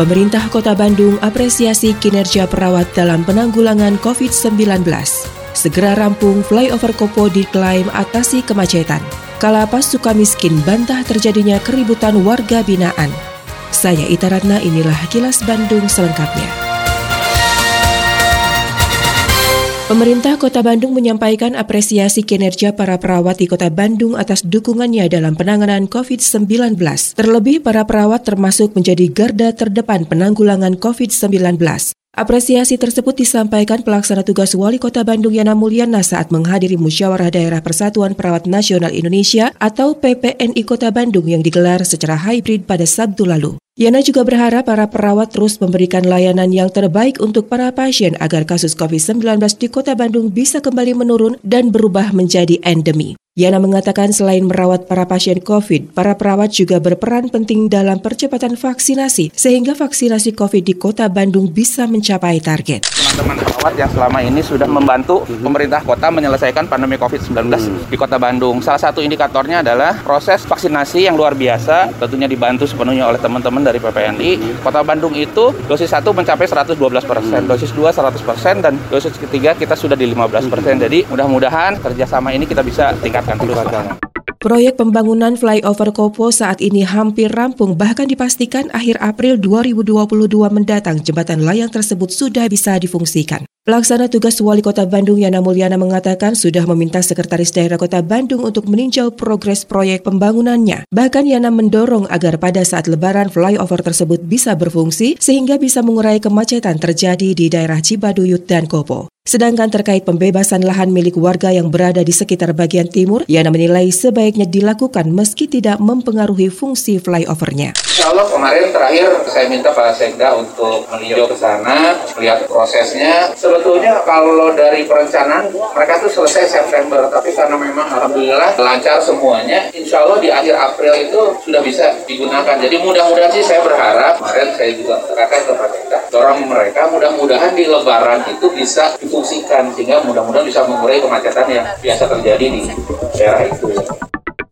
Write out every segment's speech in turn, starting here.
Pemerintah Kota Bandung apresiasi kinerja perawat dalam penanggulangan COVID-19. Segera rampung flyover Kopo diklaim atasi kemacetan. Kalapas Sukamiskin bantah terjadinya keributan warga binaan. Saya Ita Ratna, inilah kilas Bandung selengkapnya. Pemerintah Kota Bandung menyampaikan apresiasi kinerja para perawat di Kota Bandung atas dukungannya dalam penanganan COVID-19. Terlebih para perawat termasuk menjadi garda terdepan penanggulangan COVID-19. Apresiasi tersebut disampaikan pelaksana tugas Wali Kota Bandung Yana Mulyana saat menghadiri Musyawarah Daerah Persatuan Perawat Nasional Indonesia atau PPNI Kota Bandung yang digelar secara hybrid pada Sabtu lalu. Yana juga berharap para perawat terus memberikan layanan yang terbaik untuk para pasien agar kasus COVID-19 di kota Bandung bisa kembali menurun dan berubah menjadi endemi. Yana mengatakan selain merawat para pasien COVID, para perawat juga berperan penting dalam percepatan vaksinasi sehingga vaksinasi COVID di kota Bandung bisa mencapai target. Teman-teman perawat yang selama ini sudah membantu pemerintah kota menyelesaikan pandemi COVID-19 hmm. di kota Bandung. Salah satu indikatornya adalah proses vaksinasi yang luar biasa, tentunya dibantu sepenuhnya oleh teman-teman dari PPNI. Kota Bandung itu dosis 1 mencapai 112 persen, dosis 2 100 persen, dan dosis ketiga kita sudah di 15 persen. Jadi mudah-mudahan kerjasama ini kita bisa tingkatkan Proyek pembangunan flyover Kopo saat ini hampir rampung bahkan dipastikan akhir April 2022 mendatang jembatan layang tersebut sudah bisa difungsikan. Pelaksana tugas Wali Kota Bandung Yana Mulyana mengatakan sudah meminta Sekretaris Daerah Kota Bandung untuk meninjau progres proyek pembangunannya. Bahkan Yana mendorong agar pada saat lebaran flyover tersebut bisa berfungsi sehingga bisa mengurai kemacetan terjadi di daerah Cibaduyut dan Kopo. Sedangkan terkait pembebasan lahan milik warga yang berada di sekitar bagian timur, Yana menilai sebaiknya dilakukan meski tidak mempengaruhi fungsi flyovernya. Insya Allah kemarin terakhir saya minta Pak Sekda untuk meninjau ke sana, melihat prosesnya. Sebetulnya kalau dari perencanaan mereka tuh selesai September, tapi karena memang Alhamdulillah lancar semuanya, Insya Allah di akhir April itu sudah bisa digunakan. Jadi mudah-mudahan sih saya berharap, kemarin saya juga katakan ke Pak Sekda, dorong mereka mudah-mudahan di Lebaran itu bisa difungsikan sehingga mudah-mudahan bisa mengurai kemacetan yang biasa terjadi di daerah itu.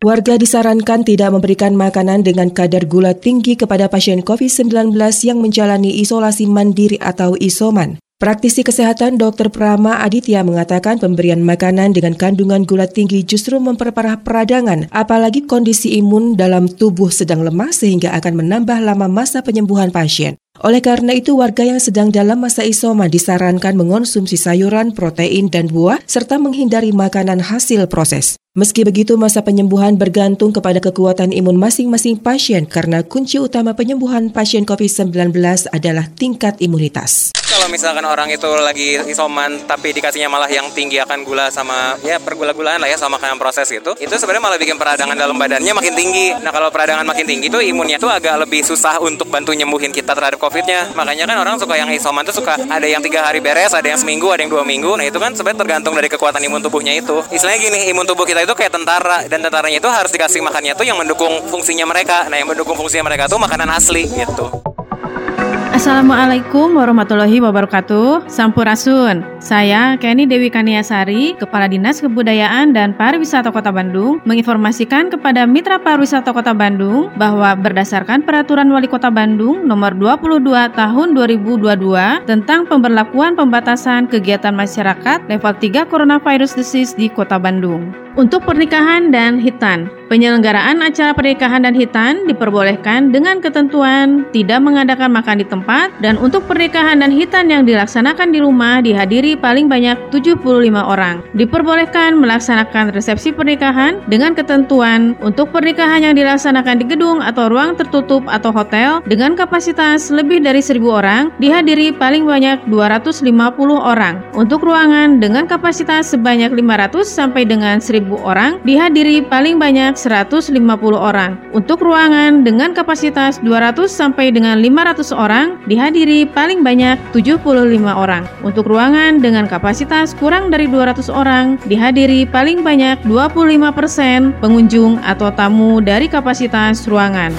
Warga disarankan tidak memberikan makanan dengan kadar gula tinggi kepada pasien COVID-19 yang menjalani isolasi mandiri atau isoman. Praktisi kesehatan Dr. Prama Aditya mengatakan pemberian makanan dengan kandungan gula tinggi justru memperparah peradangan, apalagi kondisi imun dalam tubuh sedang lemah sehingga akan menambah lama masa penyembuhan pasien. Oleh karena itu, warga yang sedang dalam masa isoman disarankan mengonsumsi sayuran, protein, dan buah, serta menghindari makanan hasil proses. Meski begitu, masa penyembuhan bergantung kepada kekuatan imun masing-masing pasien karena kunci utama penyembuhan pasien COVID-19 adalah tingkat imunitas. Kalau misalkan orang itu lagi isoman tapi dikasihnya malah yang tinggi akan gula sama ya pergula-gulaan lah ya sama kayak proses gitu, itu sebenarnya malah bikin peradangan dalam badannya makin tinggi. Nah kalau peradangan makin tinggi tuh imunnya tuh agak lebih susah untuk bantu nyembuhin kita terhadap COVID-nya. Makanya kan orang suka yang isoman tuh suka ada yang tiga hari beres, ada yang seminggu, ada yang dua minggu. Nah itu kan sebenarnya tergantung dari kekuatan imun tubuhnya itu. Istilahnya gini, imun tubuh kita itu kayak tentara dan tentaranya itu harus dikasih makannya tuh yang mendukung fungsinya mereka. Nah, yang mendukung fungsinya mereka tuh makanan asli gitu. Assalamualaikum warahmatullahi wabarakatuh. Sampurasun. Saya Kenny Dewi Kaniasari, Kepala Dinas Kebudayaan dan Pariwisata Kota Bandung, menginformasikan kepada Mitra Pariwisata Kota Bandung bahwa berdasarkan Peraturan Wali Kota Bandung Nomor 22 Tahun 2022 tentang pemberlakuan pembatasan kegiatan masyarakat level 3 Coronavirus Disease di Kota Bandung. Untuk pernikahan dan hitan, penyelenggaraan acara pernikahan dan hitan diperbolehkan dengan ketentuan tidak mengadakan makan di tempat dan untuk pernikahan dan hitan yang dilaksanakan di rumah dihadiri paling banyak 75 orang. Diperbolehkan melaksanakan resepsi pernikahan dengan ketentuan untuk pernikahan yang dilaksanakan di gedung atau ruang tertutup atau hotel dengan kapasitas lebih dari 1000 orang dihadiri paling banyak 250 orang. Untuk ruangan dengan kapasitas sebanyak 500 sampai dengan 1000 orang dihadiri paling banyak 150 orang. Untuk ruangan dengan kapasitas 200 sampai dengan 500 orang dihadiri paling banyak 75 orang. Untuk ruangan dengan kapasitas kurang dari 200 orang dihadiri paling banyak 25% pengunjung atau tamu dari kapasitas ruangan.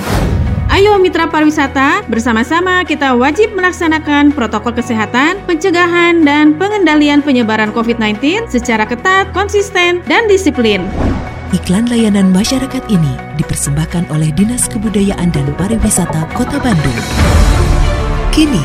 Ayo mitra pariwisata, bersama-sama kita wajib melaksanakan protokol kesehatan, pencegahan, dan pengendalian penyebaran COVID-19 secara ketat, konsisten, dan disiplin. Iklan layanan masyarakat ini dipersembahkan oleh Dinas Kebudayaan dan Pariwisata Kota Bandung. Kini,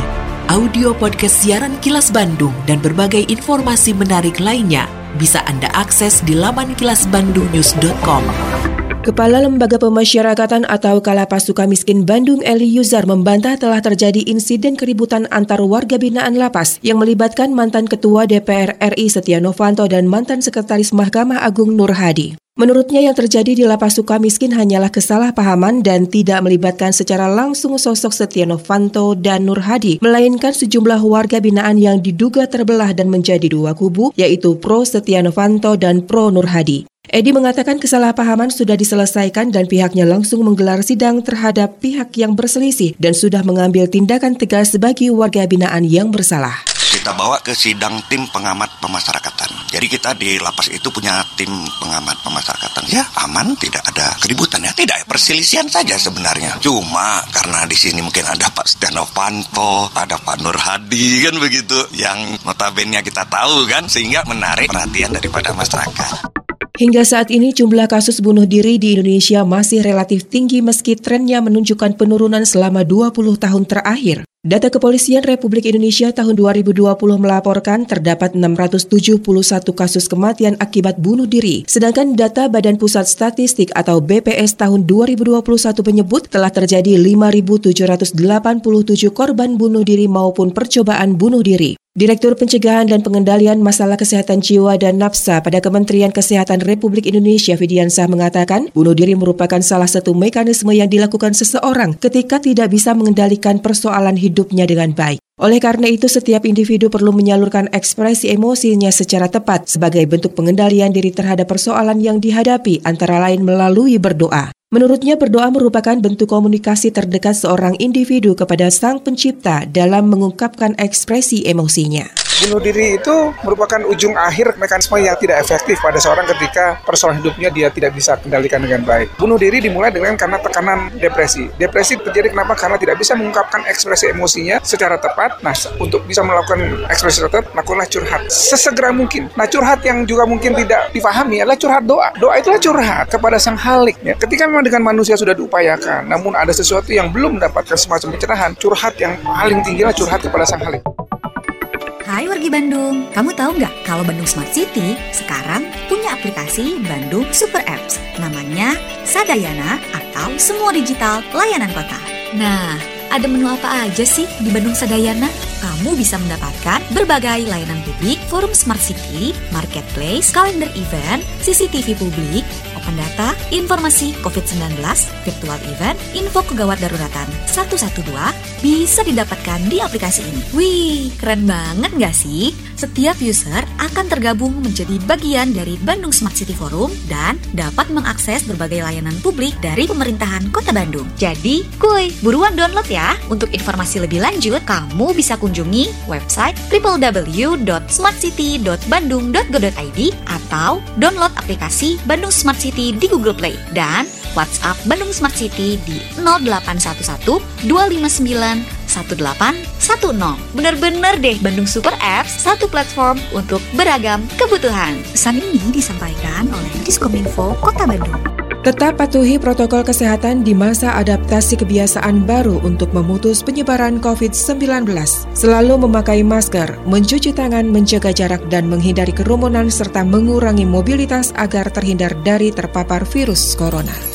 audio podcast siaran Kilas Bandung dan berbagai informasi menarik lainnya bisa Anda akses di laman kilasbandungnews.com. Kepala Lembaga Pemasyarakatan atau Kalapas Sukamiskin Bandung Eli Yuzar membantah telah terjadi insiden keributan antar warga binaan lapas yang melibatkan mantan Ketua DPR RI Setia Novanto dan mantan Sekretaris Mahkamah Agung Nur Hadi. Menurutnya yang terjadi di lapas Sukamiskin hanyalah kesalahpahaman dan tidak melibatkan secara langsung sosok Setia Novanto dan Nur Hadi, melainkan sejumlah warga binaan yang diduga terbelah dan menjadi dua kubu, yaitu pro Setia Novanto dan pro Nur Hadi. Edi mengatakan kesalahpahaman sudah diselesaikan dan pihaknya langsung menggelar sidang terhadap pihak yang berselisih dan sudah mengambil tindakan tegas bagi warga binaan yang bersalah. Kita bawa ke sidang tim pengamat pemasyarakatan. Jadi kita di lapas itu punya tim pengamat pemasyarakatan. Ya aman, tidak ada keributan ya, tidak perselisihan saja sebenarnya. Cuma karena di sini mungkin ada Pak Stiano Panto, ada Pak Nur Hadi kan begitu, yang notabene kita tahu kan, sehingga menarik perhatian daripada masyarakat. Hingga saat ini jumlah kasus bunuh diri di Indonesia masih relatif tinggi meski trennya menunjukkan penurunan selama 20 tahun terakhir. Data Kepolisian Republik Indonesia tahun 2020 melaporkan terdapat 671 kasus kematian akibat bunuh diri, sedangkan data Badan Pusat Statistik atau BPS tahun 2021 menyebut telah terjadi 5.787 korban bunuh diri maupun percobaan bunuh diri. Direktur Pencegahan dan Pengendalian Masalah Kesehatan Jiwa dan Nafsa pada Kementerian Kesehatan Republik Indonesia Fidiansah mengatakan, bunuh diri merupakan salah satu mekanisme yang dilakukan seseorang ketika tidak bisa mengendalikan persoalan hidupnya dengan baik. Oleh karena itu, setiap individu perlu menyalurkan ekspresi emosinya secara tepat sebagai bentuk pengendalian diri terhadap persoalan yang dihadapi, antara lain melalui berdoa. Menurutnya berdoa merupakan bentuk komunikasi terdekat seorang individu kepada Sang Pencipta dalam mengungkapkan ekspresi emosinya. Bunuh diri itu merupakan ujung akhir mekanisme yang tidak efektif pada seorang ketika persoalan hidupnya dia tidak bisa kendalikan dengan baik. Bunuh diri dimulai dengan karena tekanan depresi. Depresi terjadi kenapa? Karena tidak bisa mengungkapkan ekspresi emosinya secara tepat. Nah, untuk bisa melakukan ekspresi tepat, lakukanlah curhat sesegera mungkin. Nah, curhat yang juga mungkin tidak difahami adalah curhat doa. Doa itulah curhat kepada Sang Halik. Ya. Ketika memang dengan manusia sudah diupayakan, namun ada sesuatu yang belum mendapatkan semacam pencerahan, curhat yang paling tinggi adalah curhat kepada Sang Halik. Hai wargi Bandung, kamu tahu nggak kalau Bandung Smart City sekarang punya aplikasi Bandung Super Apps namanya Sadayana atau Semua Digital Layanan Kota. Nah, ada menu apa aja sih di Bandung Sadayana? Kamu bisa mendapatkan berbagai layanan publik, forum Smart City, marketplace, kalender event, CCTV publik, open data, informasi COVID-19, virtual event, info kegawat daruratan 112 bisa didapatkan di aplikasi ini. Wih, keren banget gak sih? Setiap user akan tergabung menjadi bagian dari Bandung Smart City Forum dan dapat mengakses berbagai layanan publik dari pemerintahan Kota Bandung. Jadi, kuy, buruan download ya. Untuk informasi lebih lanjut, kamu bisa kunjungi website www.smartcity.bandung.go.id atau download aplikasi Bandung Smart City di Google Play dan WhatsApp Bandung Smart City di 0811 259 1810. Bener-bener deh Bandung Super Apps, satu platform untuk beragam kebutuhan. Pesan ini disampaikan oleh Diskominfo Kota Bandung. Tetap patuhi protokol kesehatan di masa adaptasi kebiasaan baru untuk memutus penyebaran COVID-19. Selalu memakai masker, mencuci tangan, menjaga jarak, dan menghindari kerumunan serta mengurangi mobilitas agar terhindar dari terpapar virus corona.